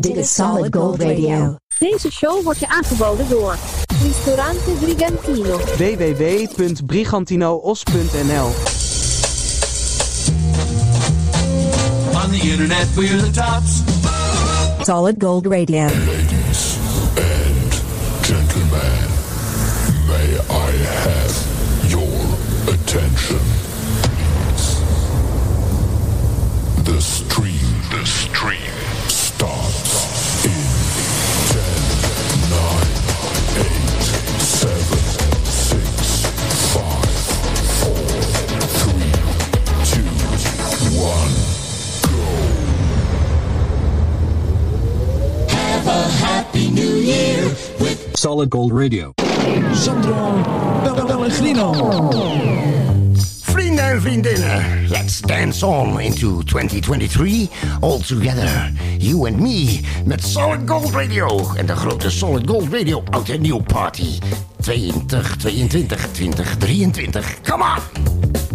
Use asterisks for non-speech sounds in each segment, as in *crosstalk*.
Dit is Solid Gold Radio. Deze show wordt je aangeboden door Ristorante Brigantino. www.brigantinoos.nl On the internet for the tops. Solid Gold Radio. Solid Gold Radio. Sandra, Sandro Grino. Vrienden en vriendinnen, let's dance on into 2023 all together. You and me met Solid Gold Radio en de grote Solid Gold Radio Out and Nieuw Party 2022 2023. Come on!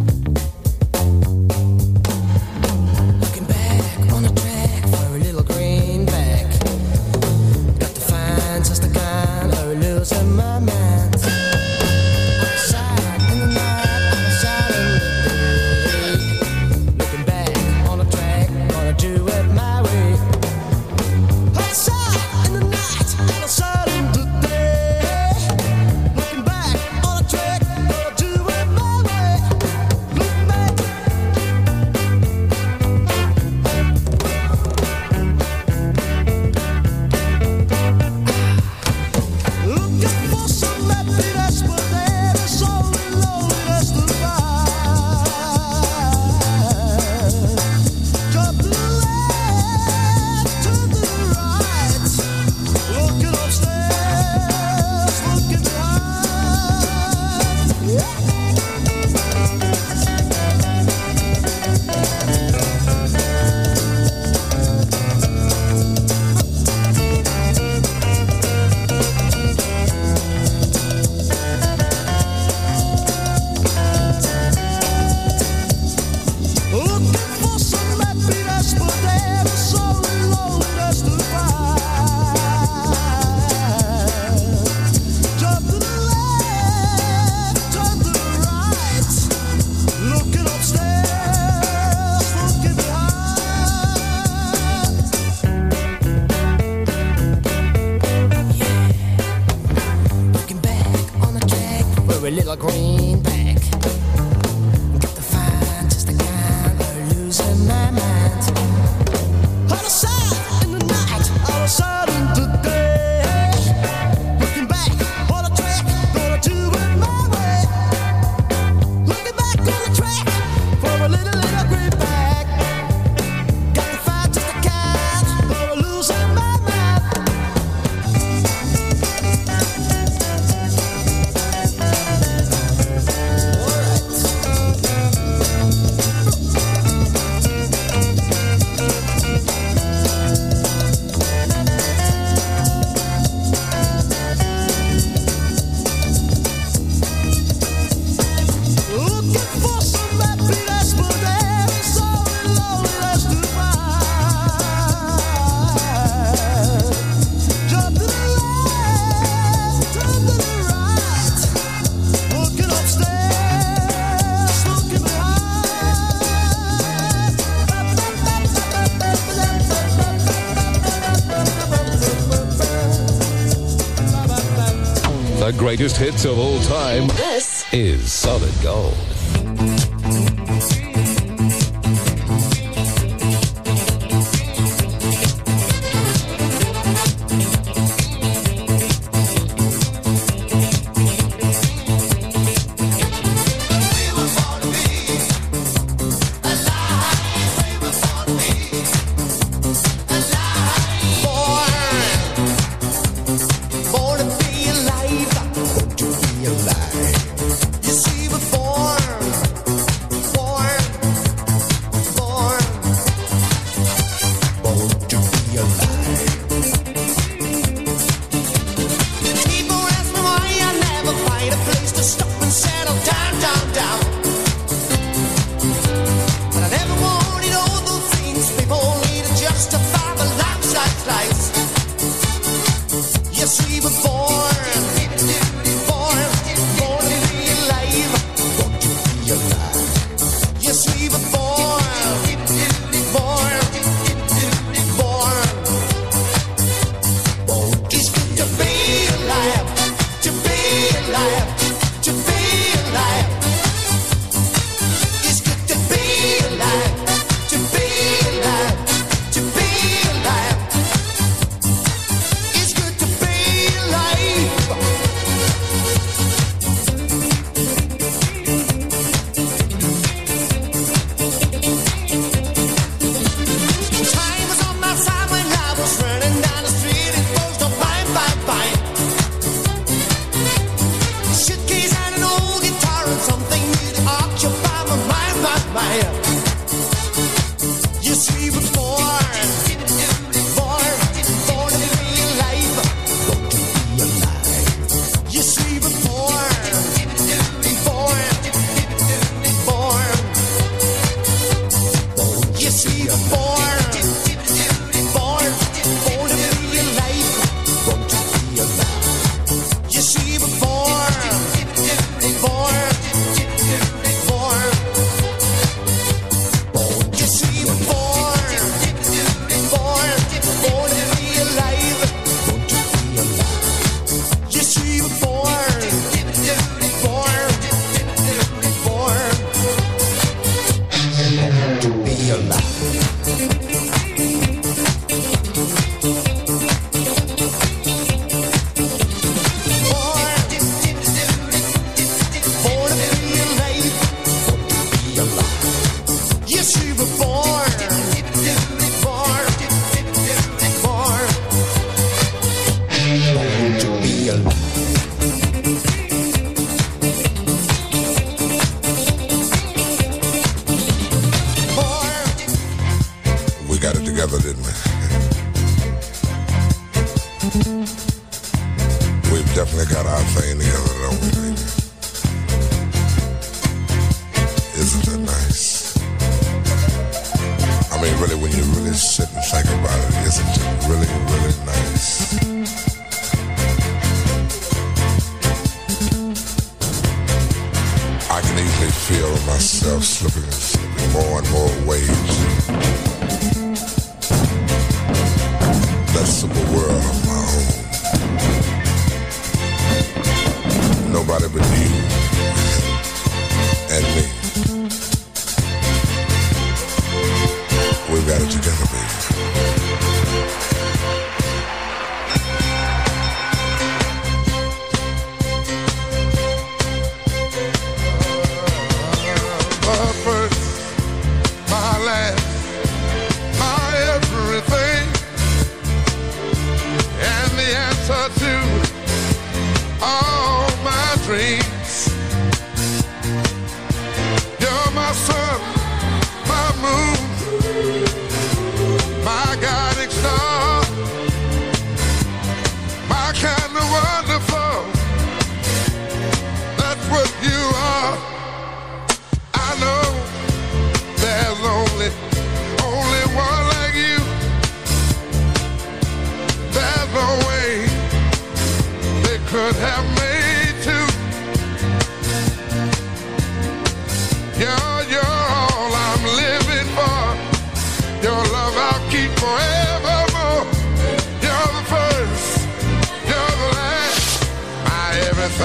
greatest hits of all time. This is Solid Gold.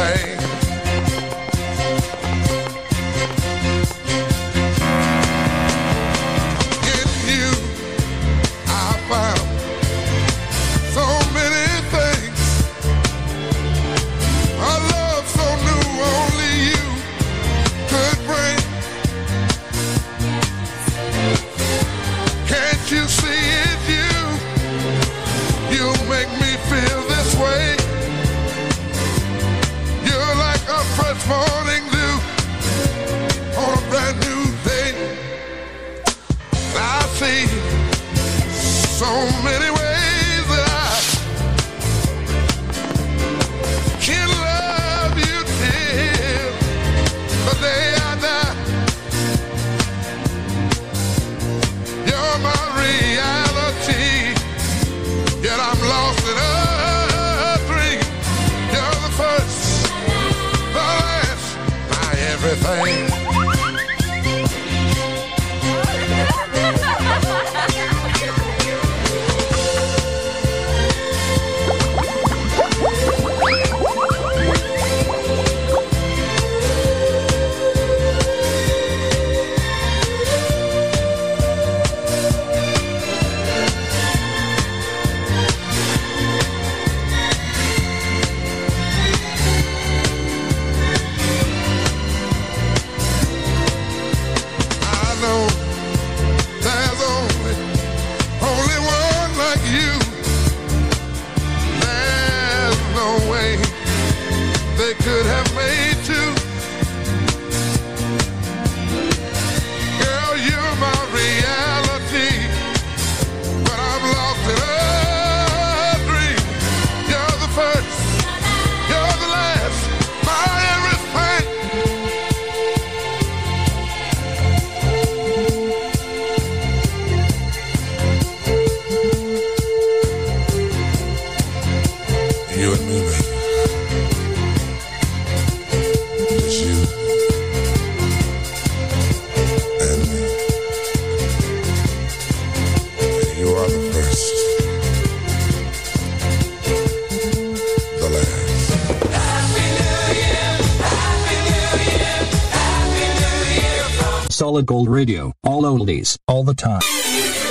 Everything. Gold Radio. All oldies. All the time.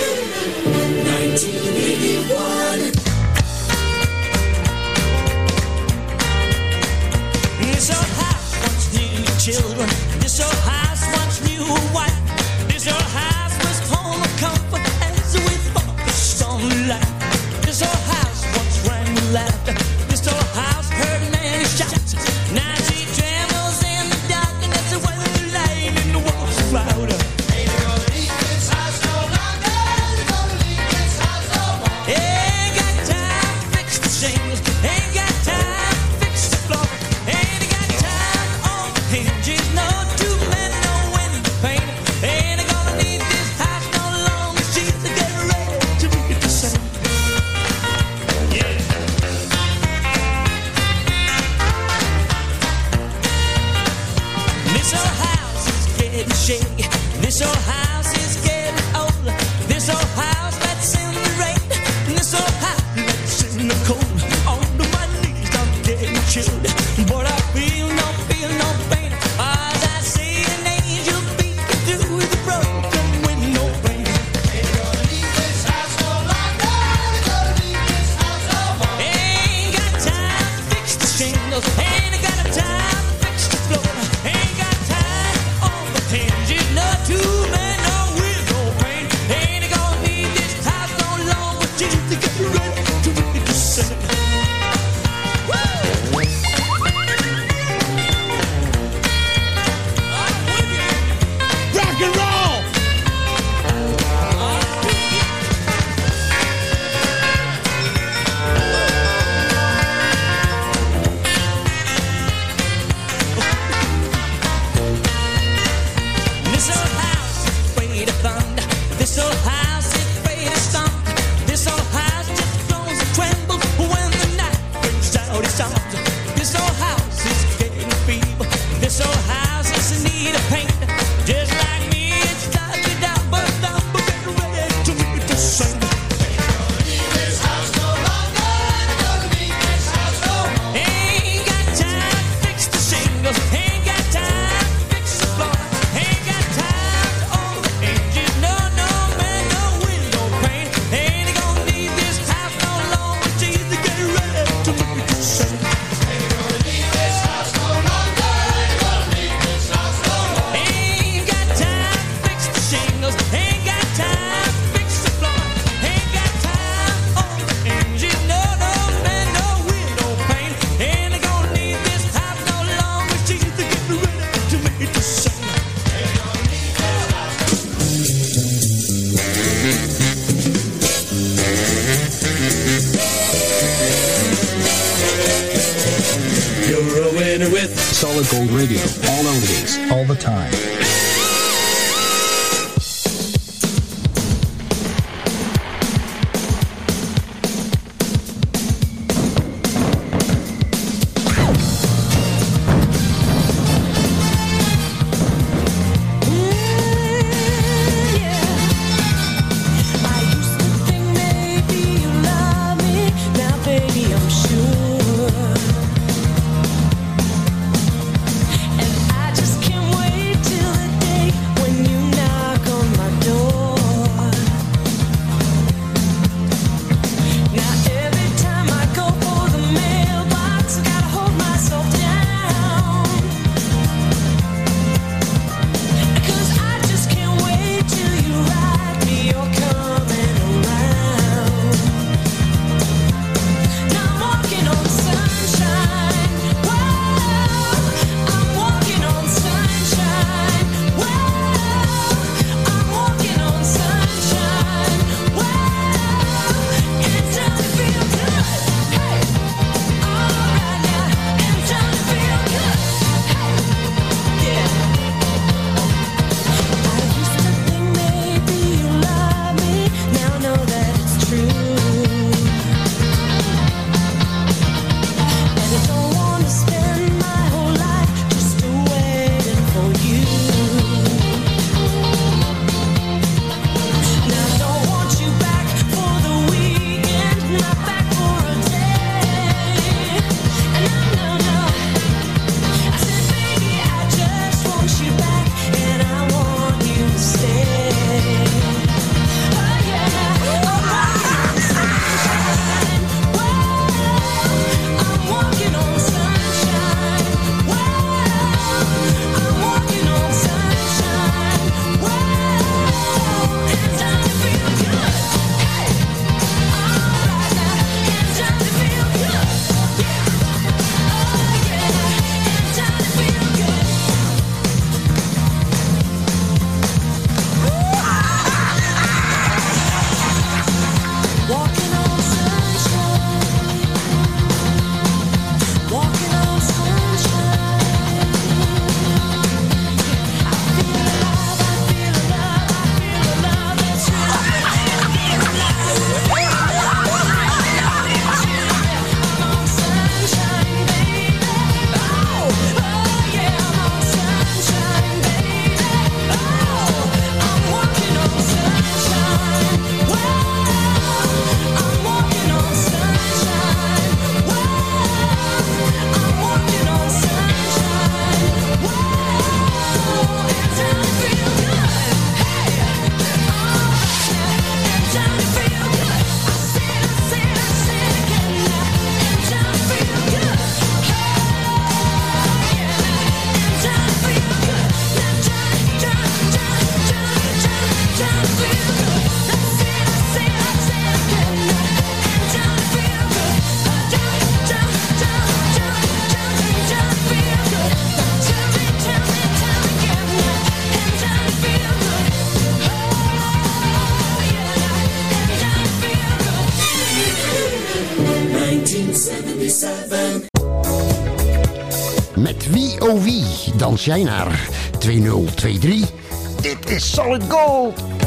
Jij naar 2023? Dit is Solid Gold!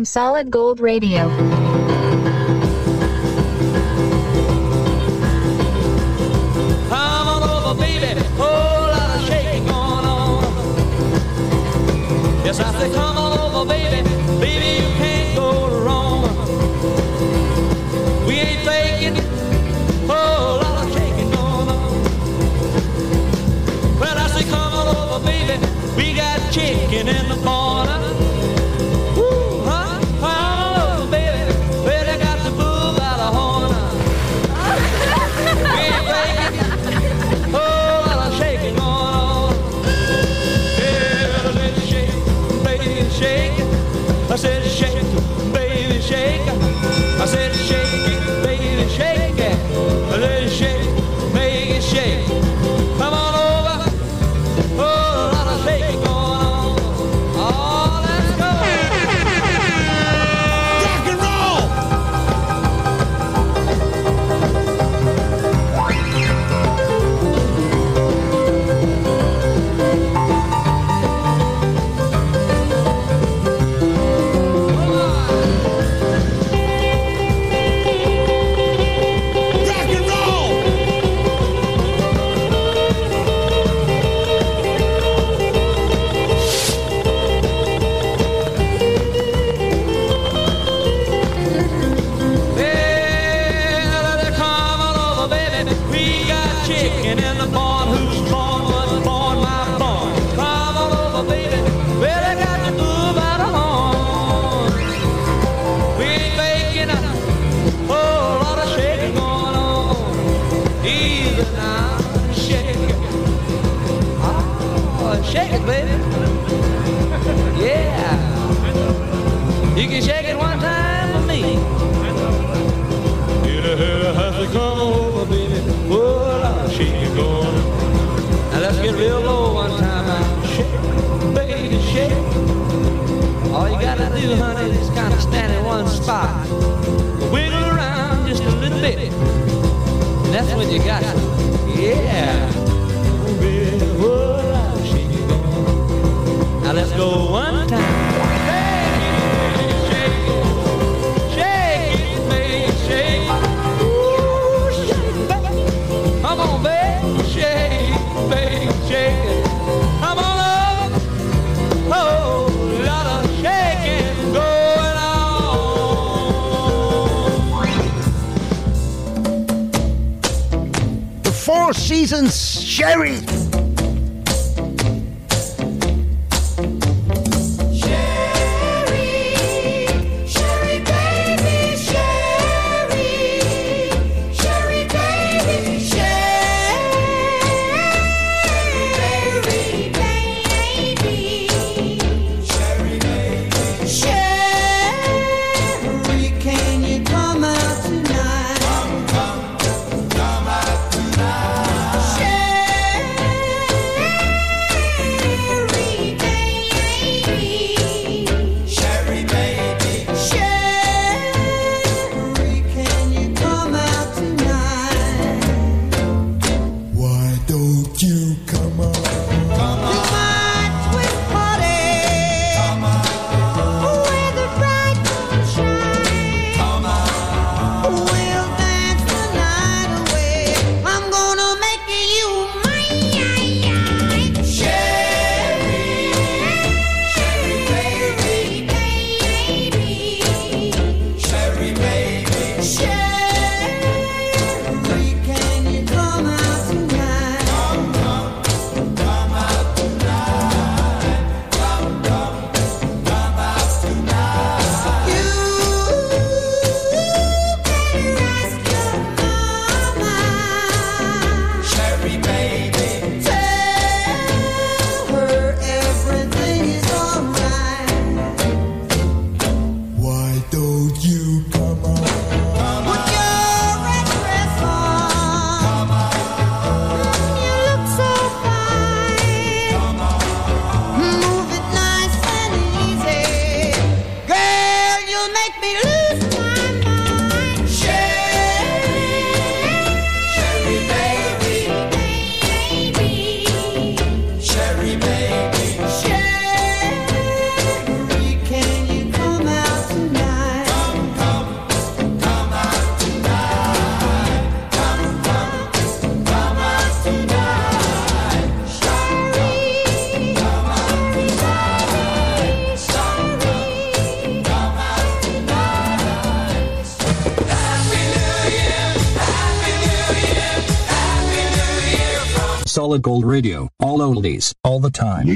from Solid Gold Radio. Yes, I say come on over, baby. Baby, you can't go wrong. We ain't faking. Lot of shaking going on. Well, I say come on over, baby. We got chicken in the. Solid Gold Radio. All oldies, all the time.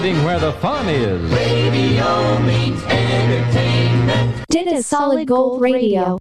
Sitting where the fun is. Radio means entertainment. Dit is Solid Gold Radio.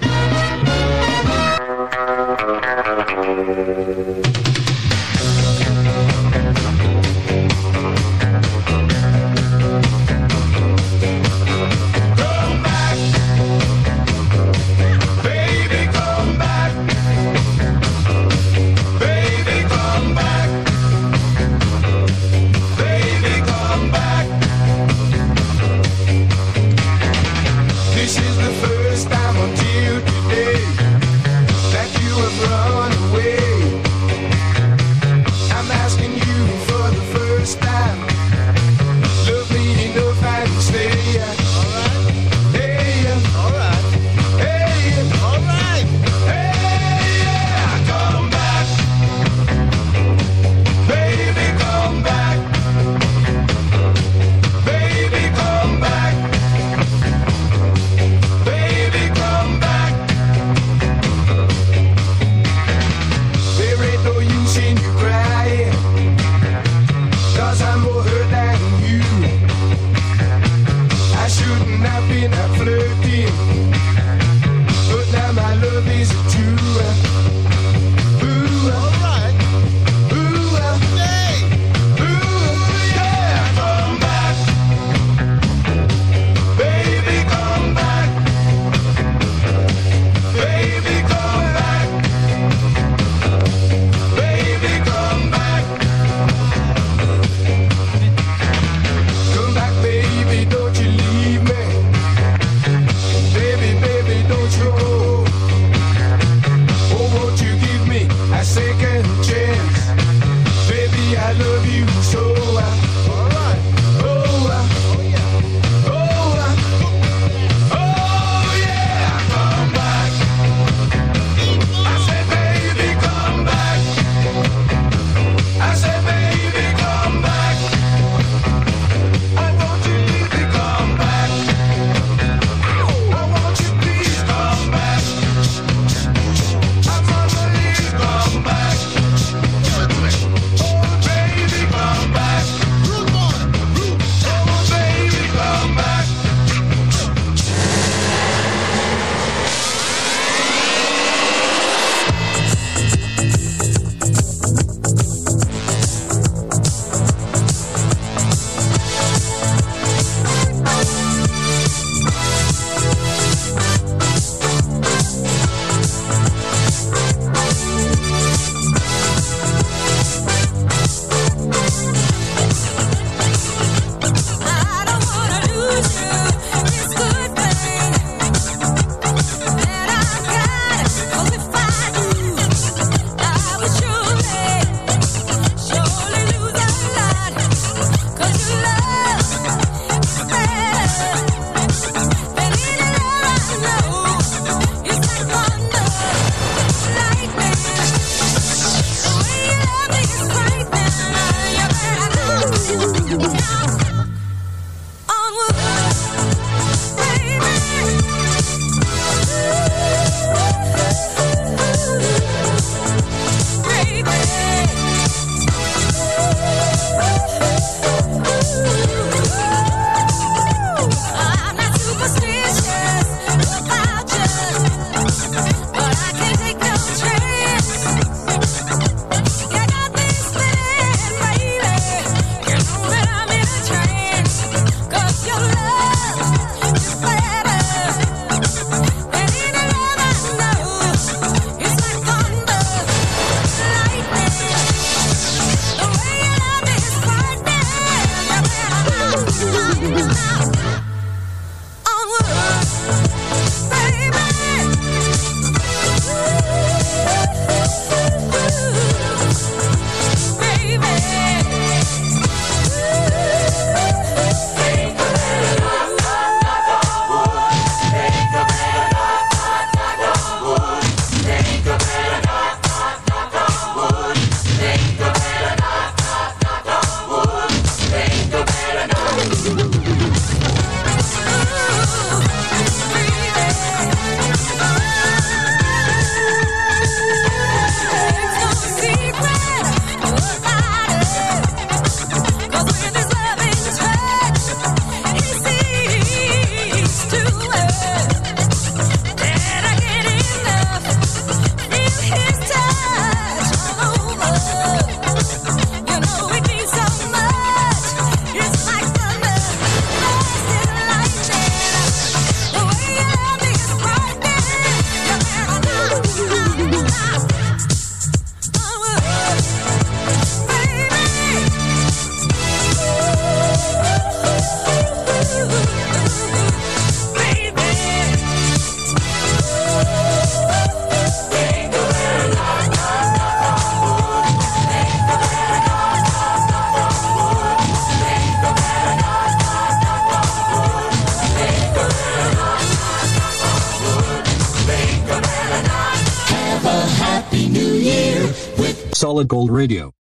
solid gold radio.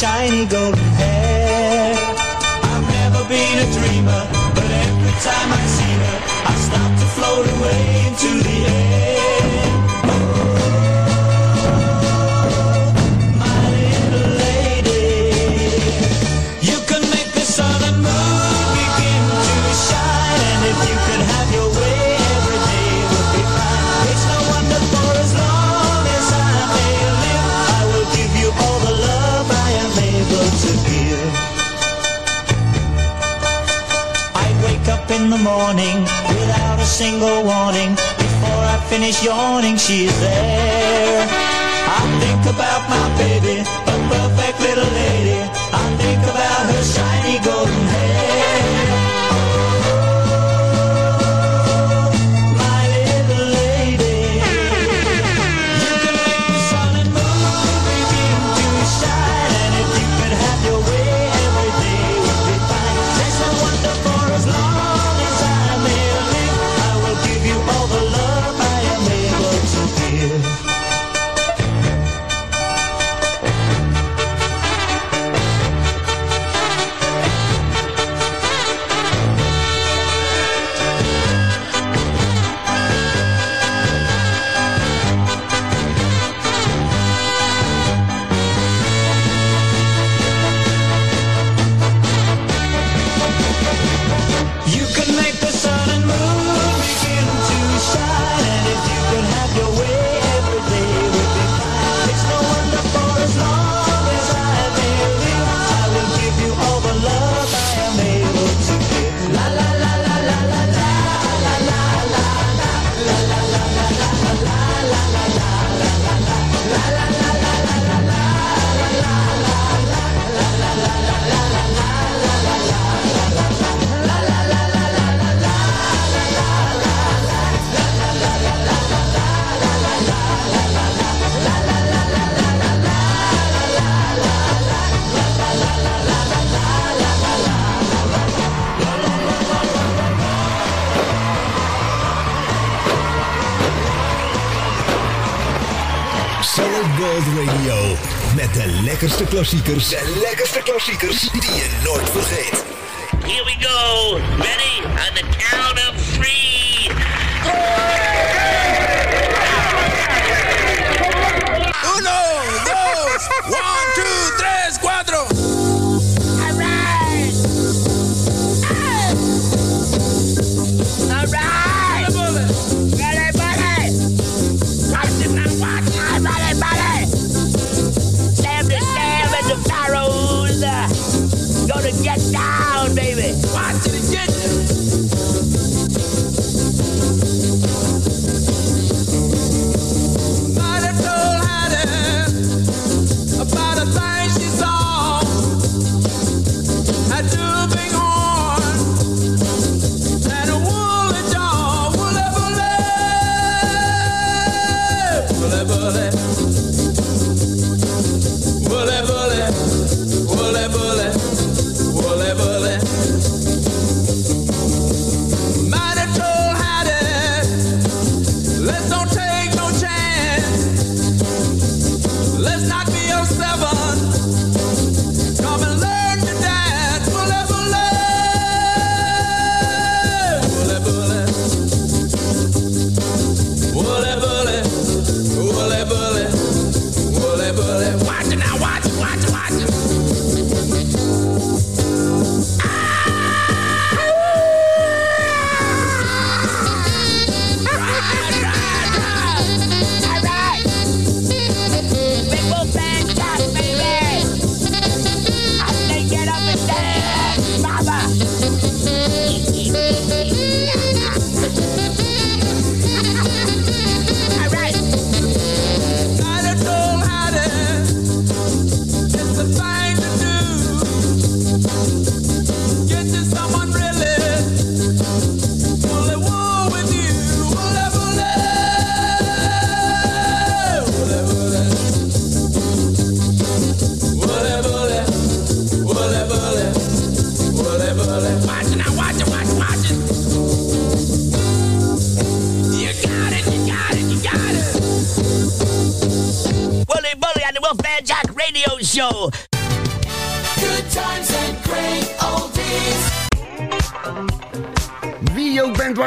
shiny gold klassiekers. De lekkerste klassiekers die je nooit vergeet.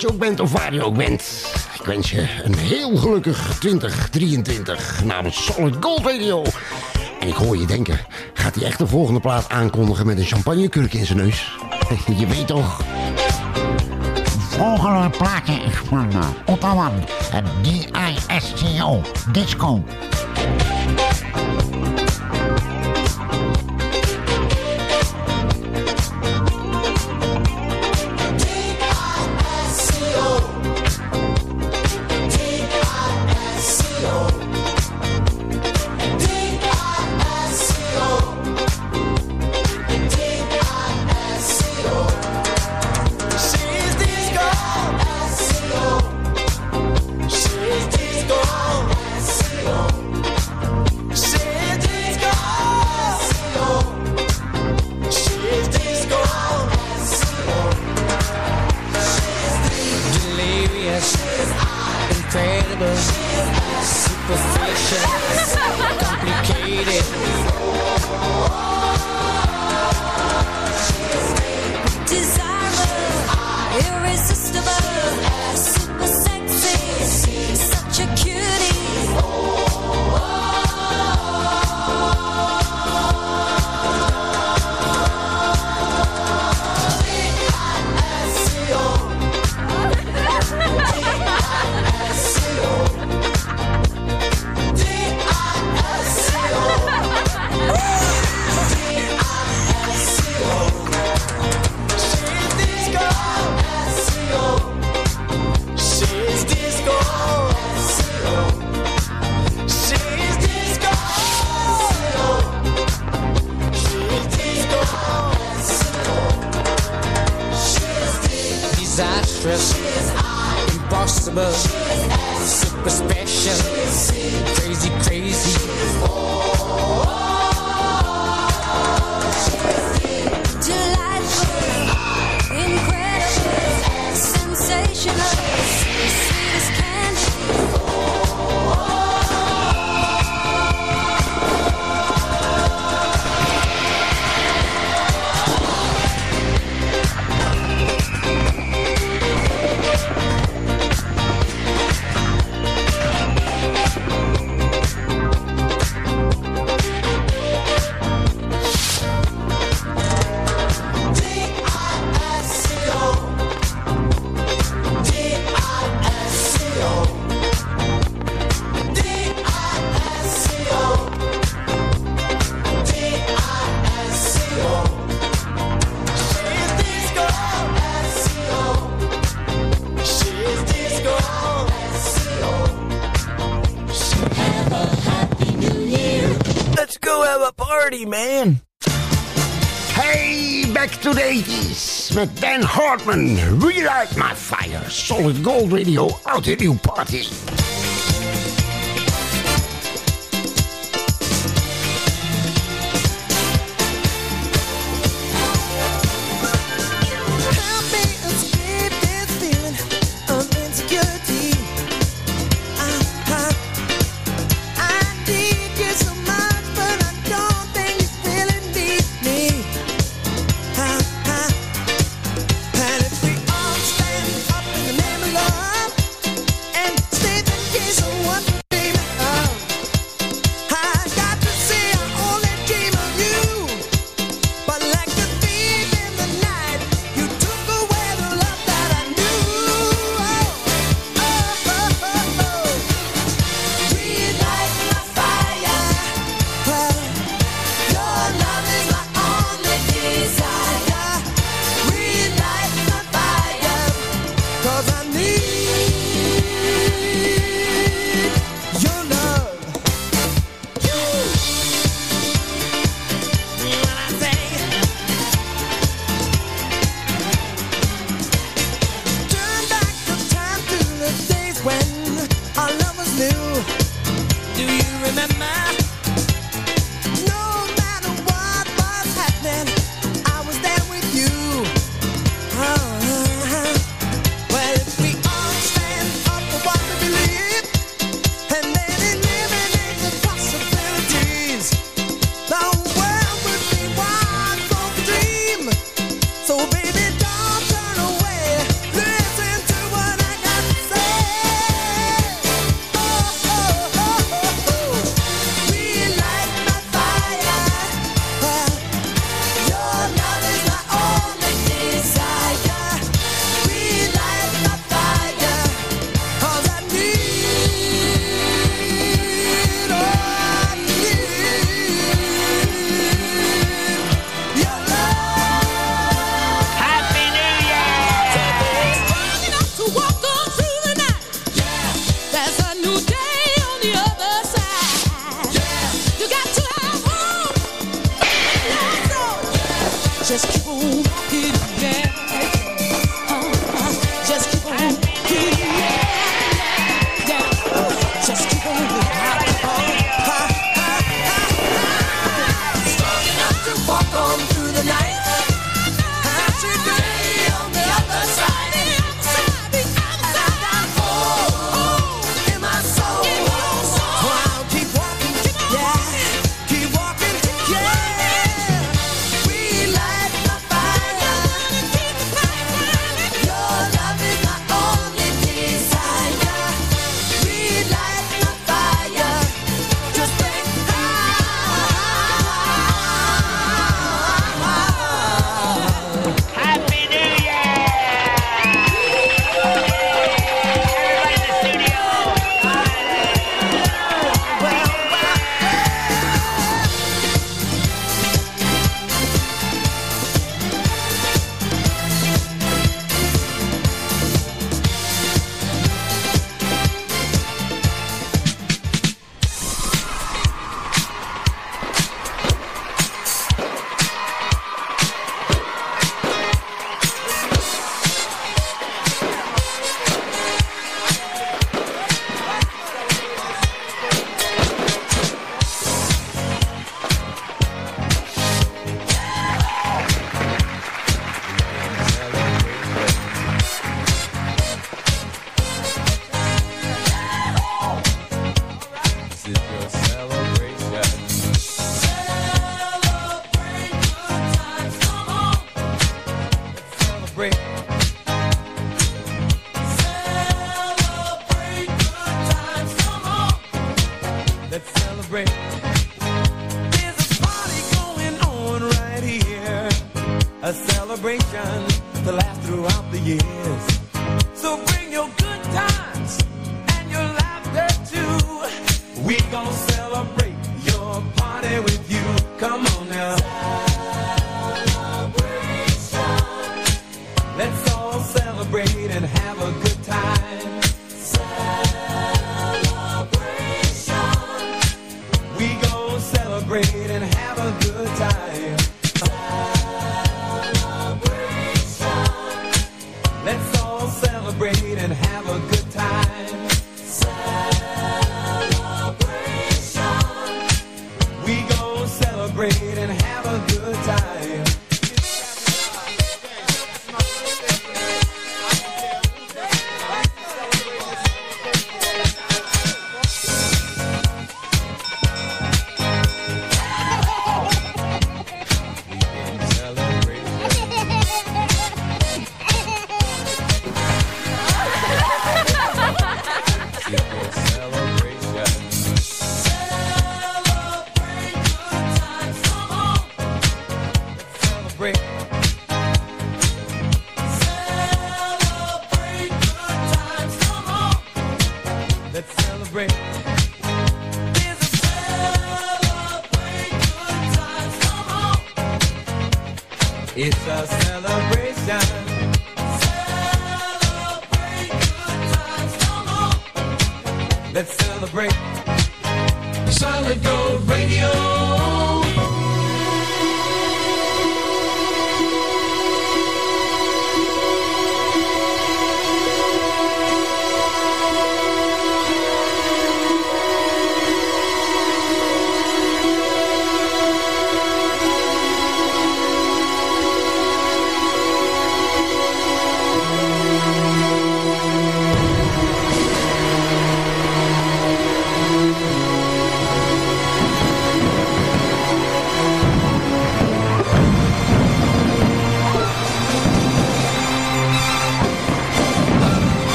je ook bent of waar je ook bent. Ik wens je een heel gelukkig 2023 namens Solid Gold Radio. En ik hoor je denken, gaat hij echt de volgende plaat aankondigen met een champagnekurk in zijn neus? *laughs* je weet toch? Volgende plaatje is van eh, Otawan en DISCO, Disco. met Dan Hartman. Relight my fire. Solid Gold Radio Oud en Nieuw party.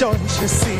Rejoice, you see.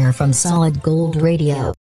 Listener from Solid Gold Radio.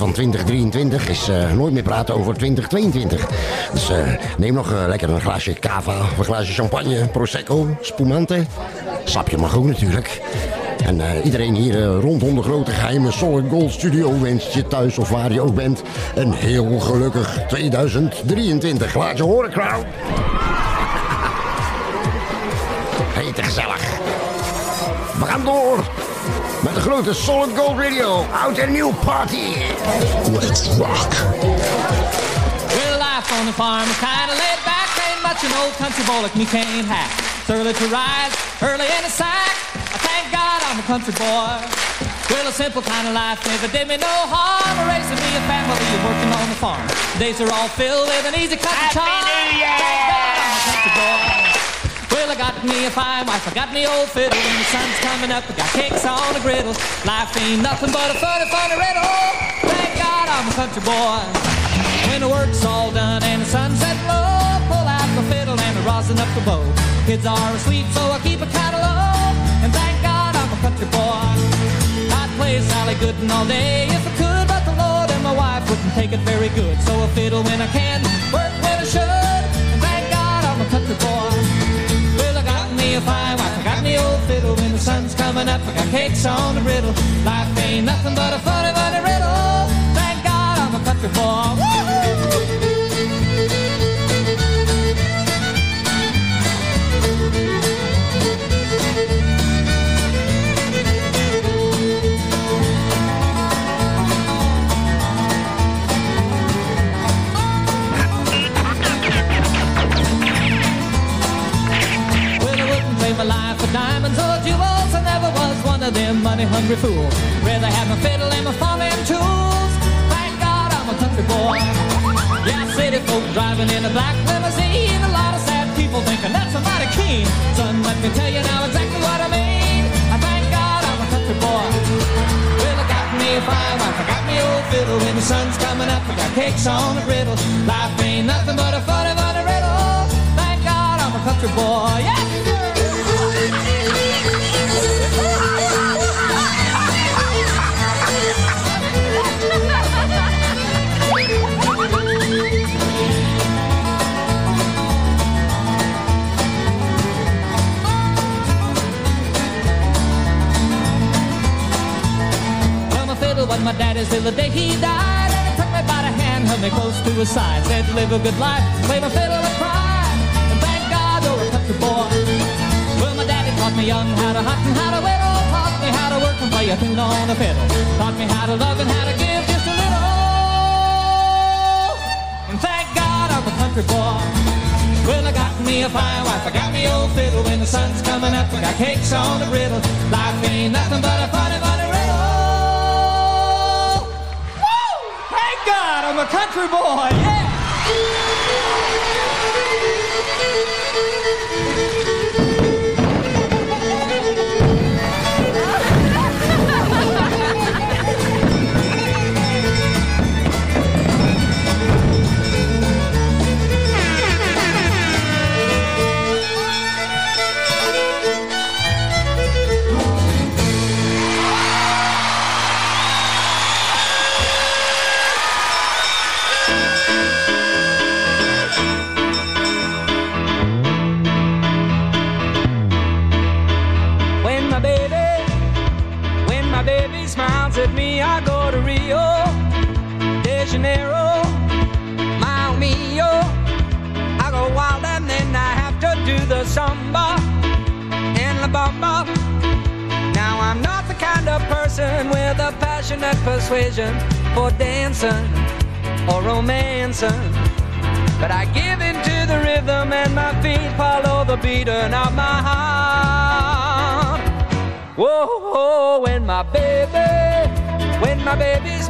Van 2023 is eh, nooit meer praten over 2022. Dus eh, neem nog eh, lekker een glaasje cava, een glaasje champagne, prosecco, spumante. Sapje mag ook natuurlijk. En iedereen hier rondom de grote geheime Solid Gold Studio wenst je thuis of waar je ook bent een heel gelukkig 2023. Laat je horen, crowd. *laughs* Heet gezellig. We gaan door de grote Solid Gold Radio Oud en Nieuw Party. Let's rock. Well, life on the farm is kinda laid back. Ain't much an old country boy like me can't hack. It's early to rise, early in the sack. I thank God I'm a country boy. Well, a simple kind of life never did me no harm. Raising me a family working on the farm. Days are all filled with an easy country charm. Thank God I'm a country boy. Well, I got me a fine wife, I got me old fiddle. When the sun's coming up, I got cakes on the griddle. Life ain't nothing but a funny, funny riddle. Thank God I'm a country boy. When the work's all done and the sunset low, pull out the fiddle and the rosin up the bow. Kids are asleep, so I keep a low. And thank God I'm a country boy. I'd play Sally Gooden all day if I could, but the Lord and my wife wouldn't take it very good. So I fiddle when I can, work when I should. And thank God I'm a country boy. A fine wife, I got me old fiddle. When the sun's coming up, I got cakes on the griddle. Life ain't nothing but a funny, funny riddle. Thank God I'm a country boy. Woo-hoo! Of them money-hungry fools. Rather have my fiddle and my farming tools. Thank God I'm a country boy. Yeah, city folk driving in a black limousine. A lot of sad people thinking that's a mighty keen. Son, let me tell you now exactly what I mean. I thank God I'm a country boy. Well, I got me a wife, I got me old fiddle. When the sun's coming up, I got cakes on the griddle. Life ain't nothing but a funny, funny riddle. Thank God I'm a country boy. Yeah. Well, my fiddle was daddy's till the day he died. And he took me by the hand, held me close to his side. Said, live a good life, play my fiddle and cry. And thank God you're a country boy. Well, my daddy taught me young how to hunt and how to whittle. Taught me how to work and play a tune on the fiddle. Taught me how to love and how to give just a little. And thank God I'm a country boy. Well, I got me a fine wife, I got me old fiddle. When the sun's coming up, I got cakes on the griddle. Life ain't nothing but a funny, funny riddle. A country boy, yeah!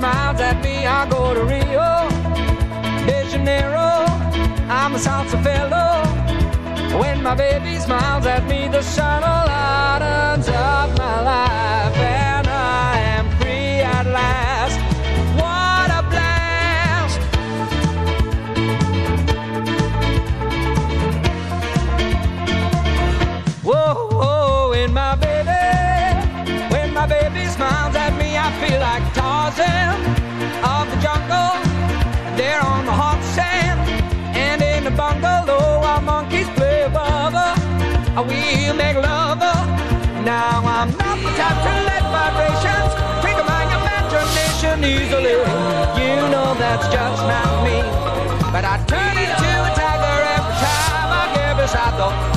Smiles at me, I go to Rio de Janeiro. I'm a salsa fellow. When my baby smiles at me, we'll make love. Now I'm not the type to let vibrations trigger my imagination easily. You know that's just not me. But I turn into a tiger every time I give a shot, though.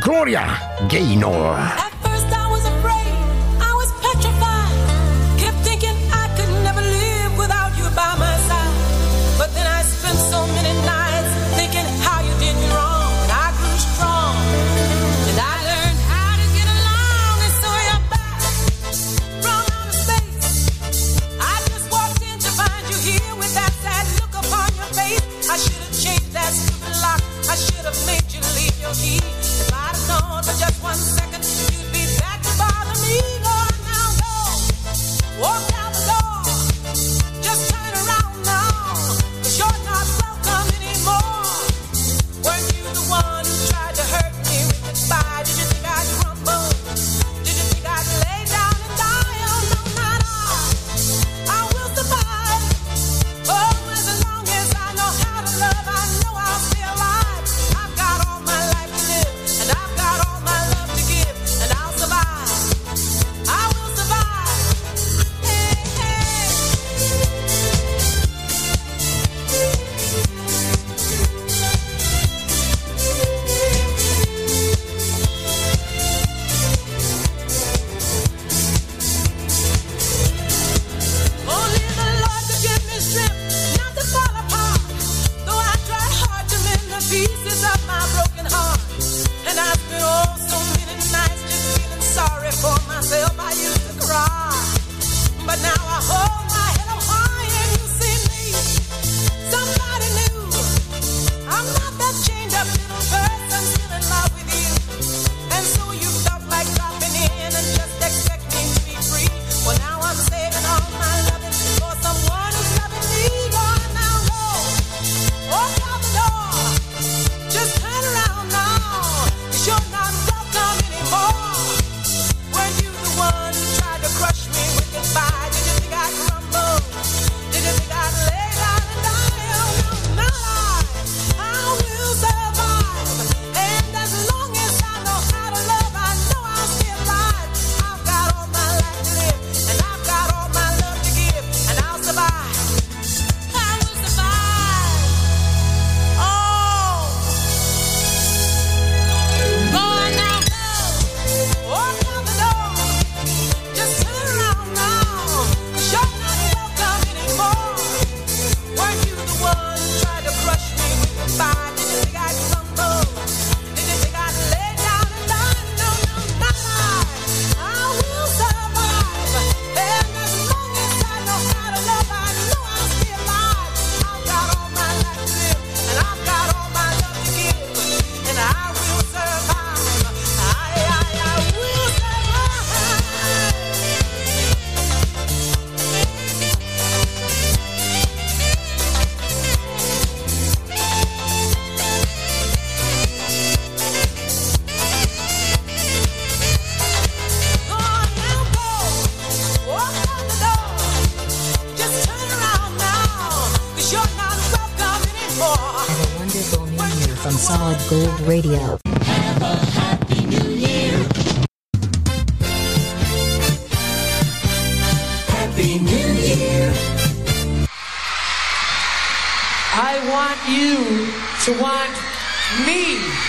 Gloria Gaynor. Gold Radio. have a Happy New Year. I want you to want me.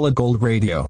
Solid Gold Radio.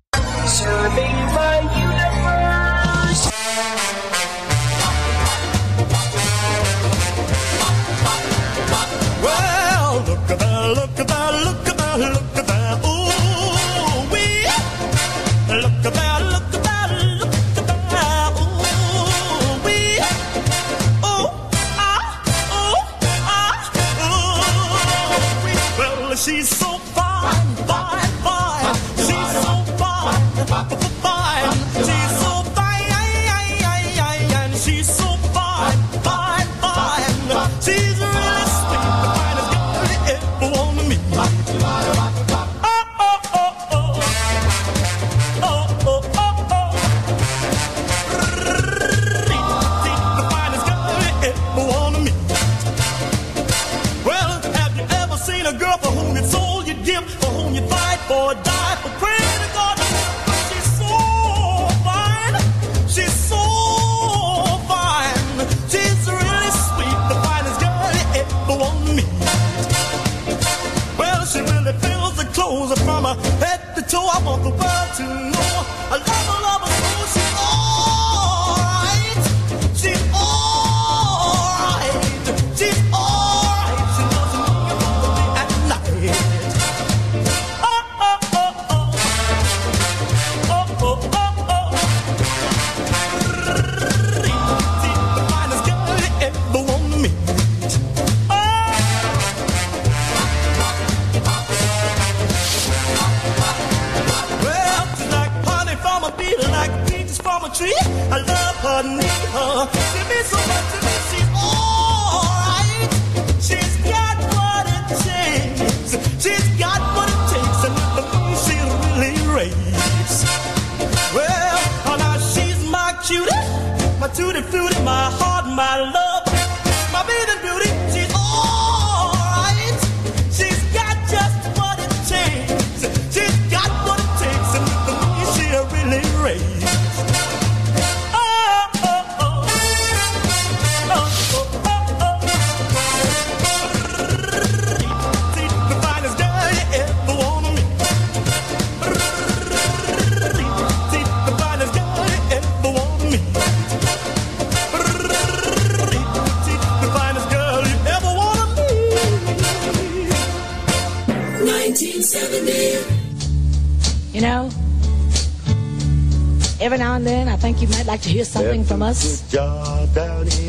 hearing from us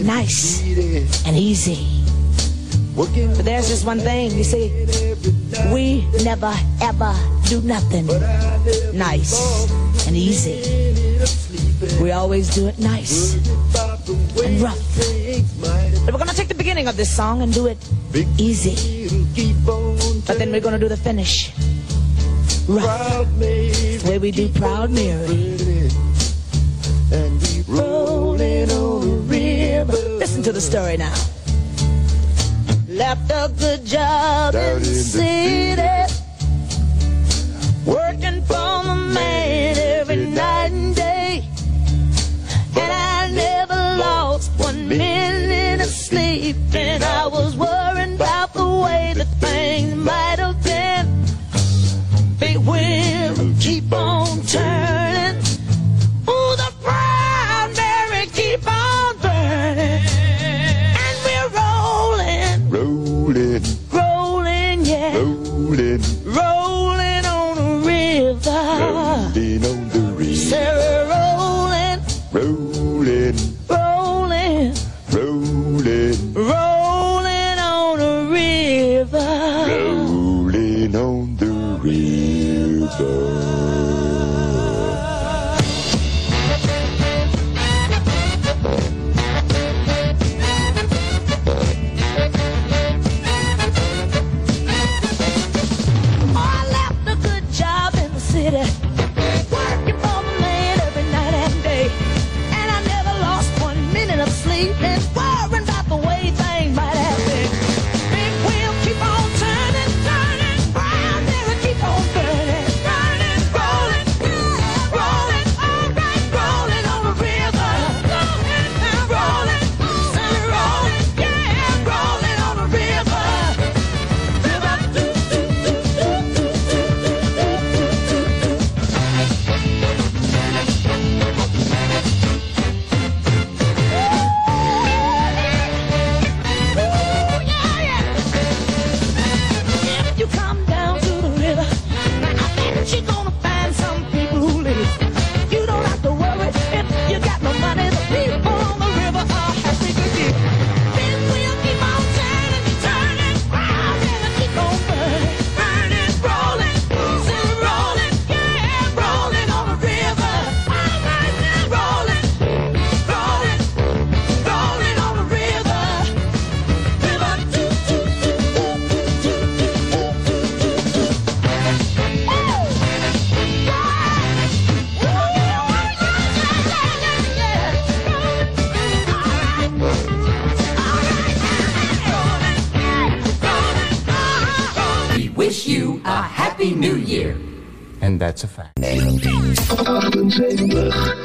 nice and easy. But there's just one thing, you see, we never ever do nothing nice and easy. We always do it nice and rough. But we're going to take the beginning of this song and do it easy. But then we're going to do the finish rough. The way we do Proud Mary little river. Listen to the story now. Left a good job Down in the city. Zandar.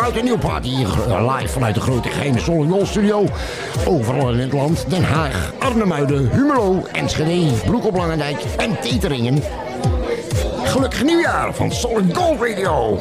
oud en nieuw party eh, live vanuit de grote Gene Jol studio. Overal in het land, Den Haag, Arnhemuiden, Humelo, Enschede, Broek op Langendijk en Teteringen. Gelukkig nieuwjaar van Solid Gold Radio.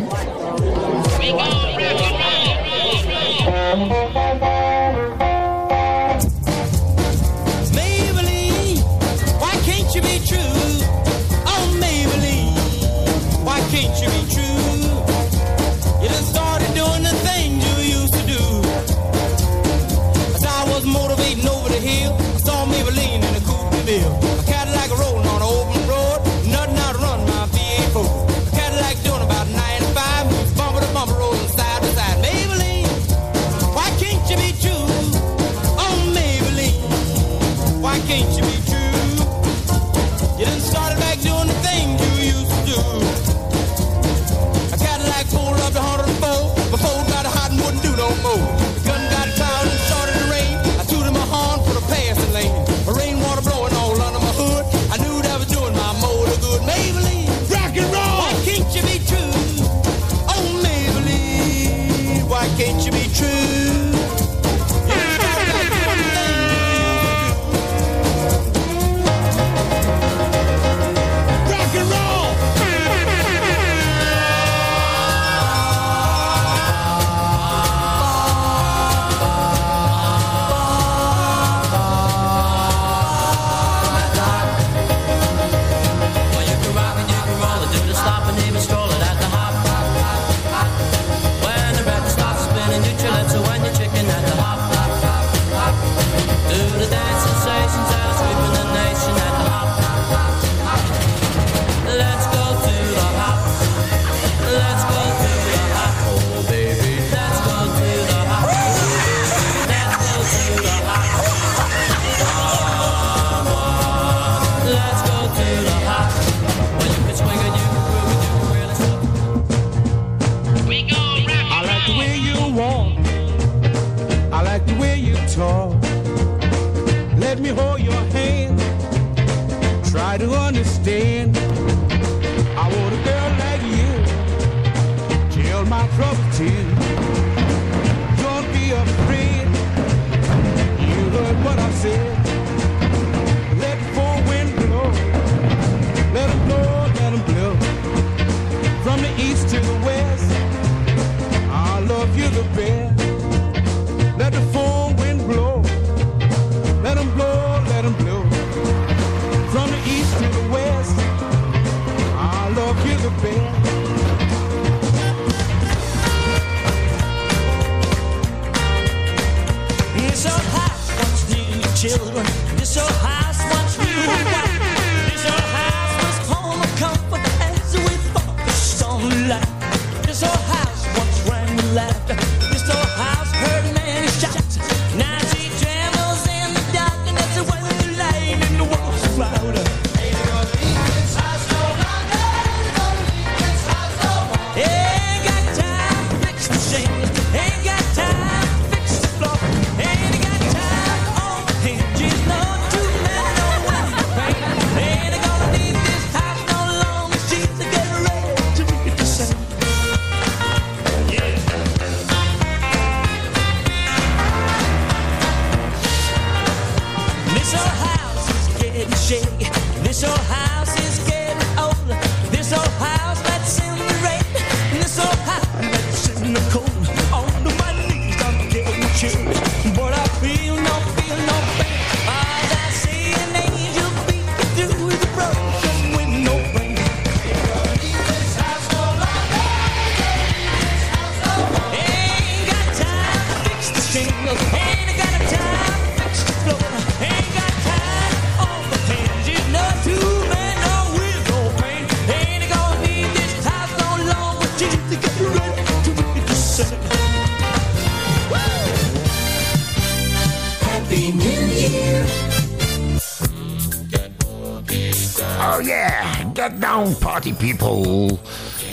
down, party people.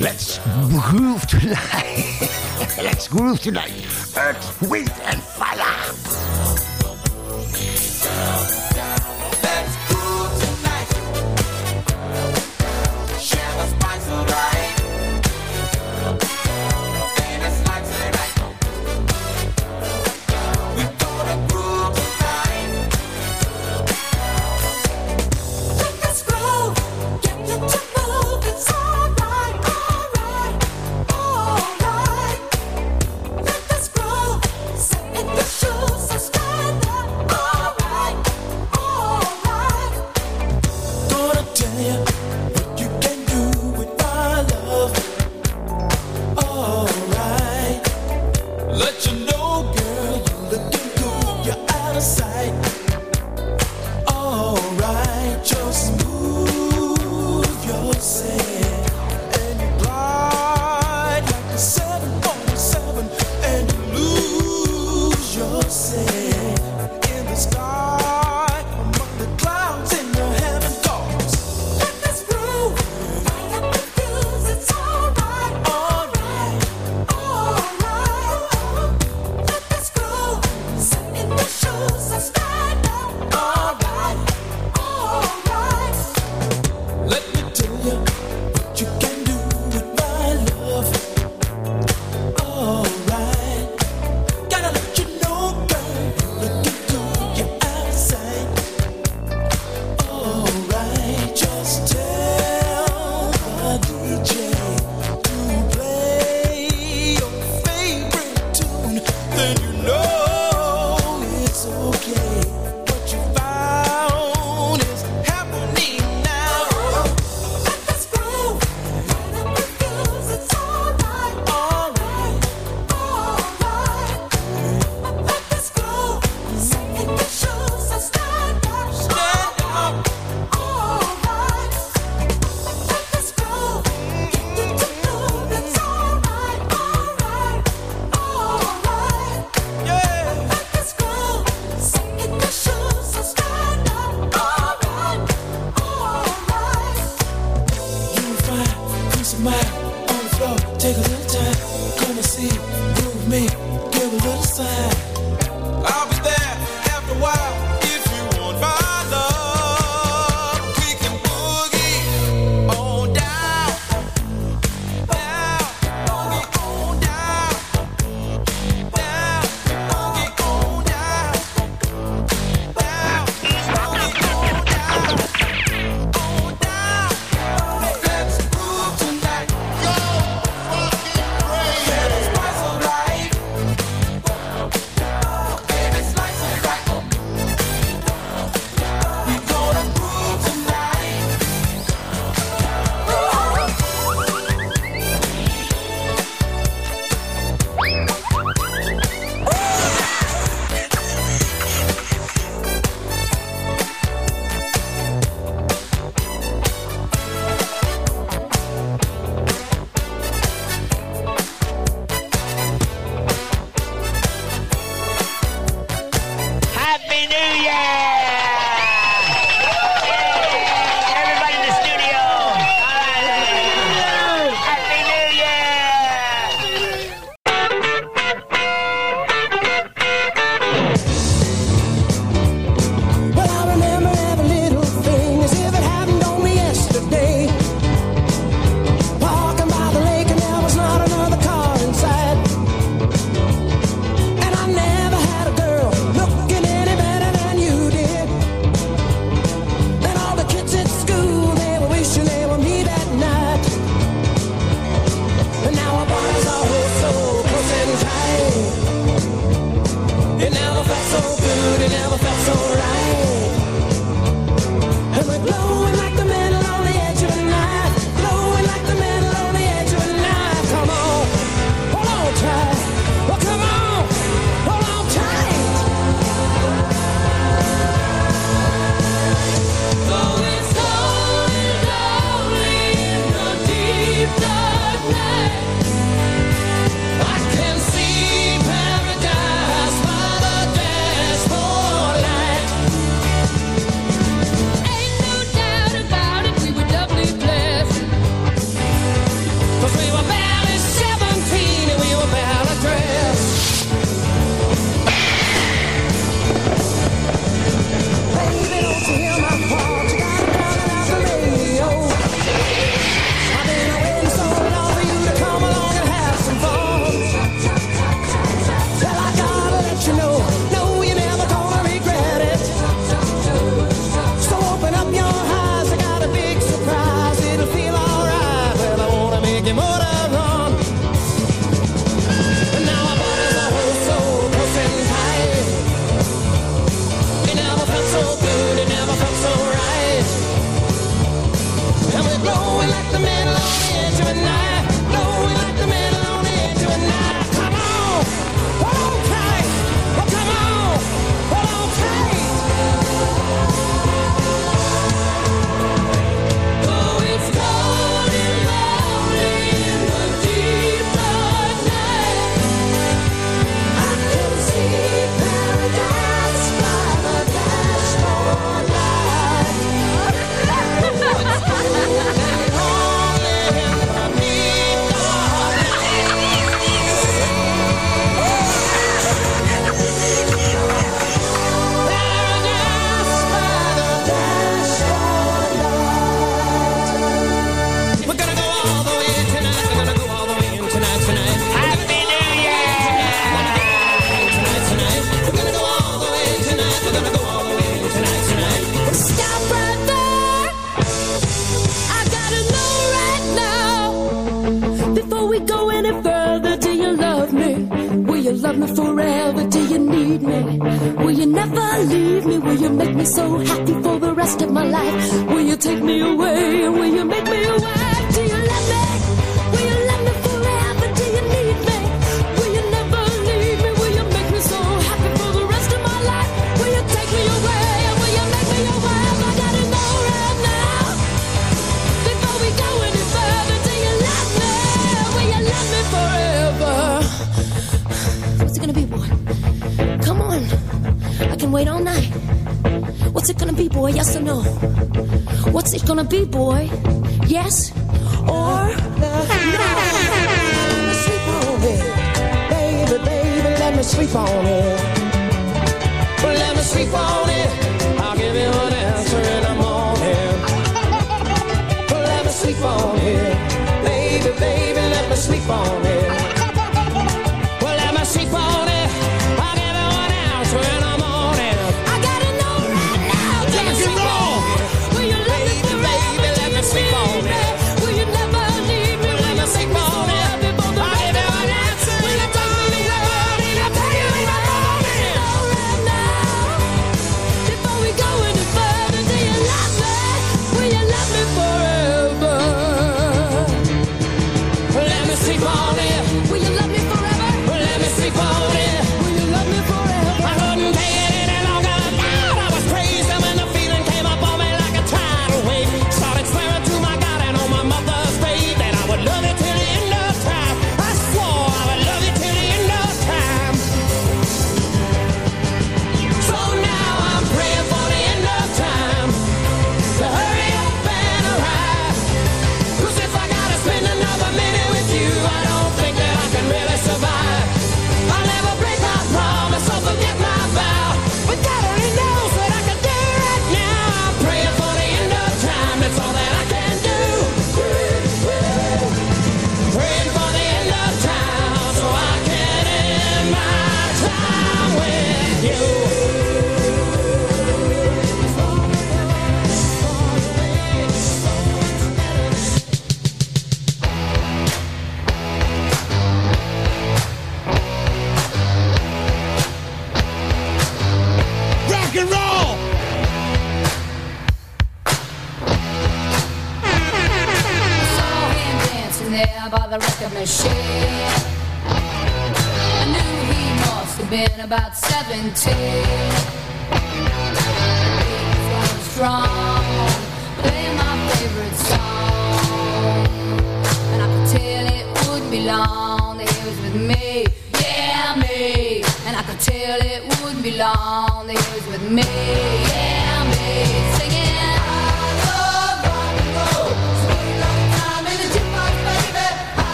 Let's groove tonight. *laughs* Let's groove tonight. Earth, wind, and fire.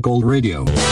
Gold Radio.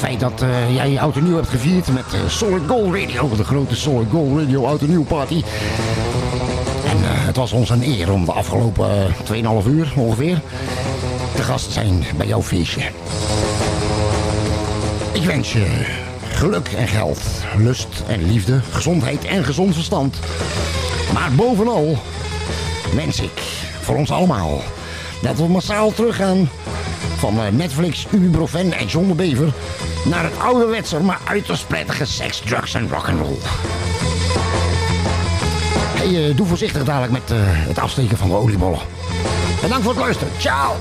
Feit dat eh, jij je oud en nieuw hebt gevierd met eh, Solid Gold Radio, de grote Solid Gold Radio oud nieuw party. En eh, het was ons een eer om de afgelopen eh, 2,5 uur ongeveer te gast zijn bij jouw feestje. Ik wens je geluk en geld, lust en liefde, gezondheid en gezond verstand. Maar bovenal wens ik voor ons allemaal dat we massaal teruggaan van Netflix, Ibuprofen en John de Bever naar het ouderwetse, maar uiterst prettige seks, drugs en rock'n'roll. Hey, eh, doe voorzichtig dadelijk met eh, het afsteken van de oliebollen. En dank voor het luisteren. Ciao!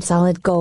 Solid Gold.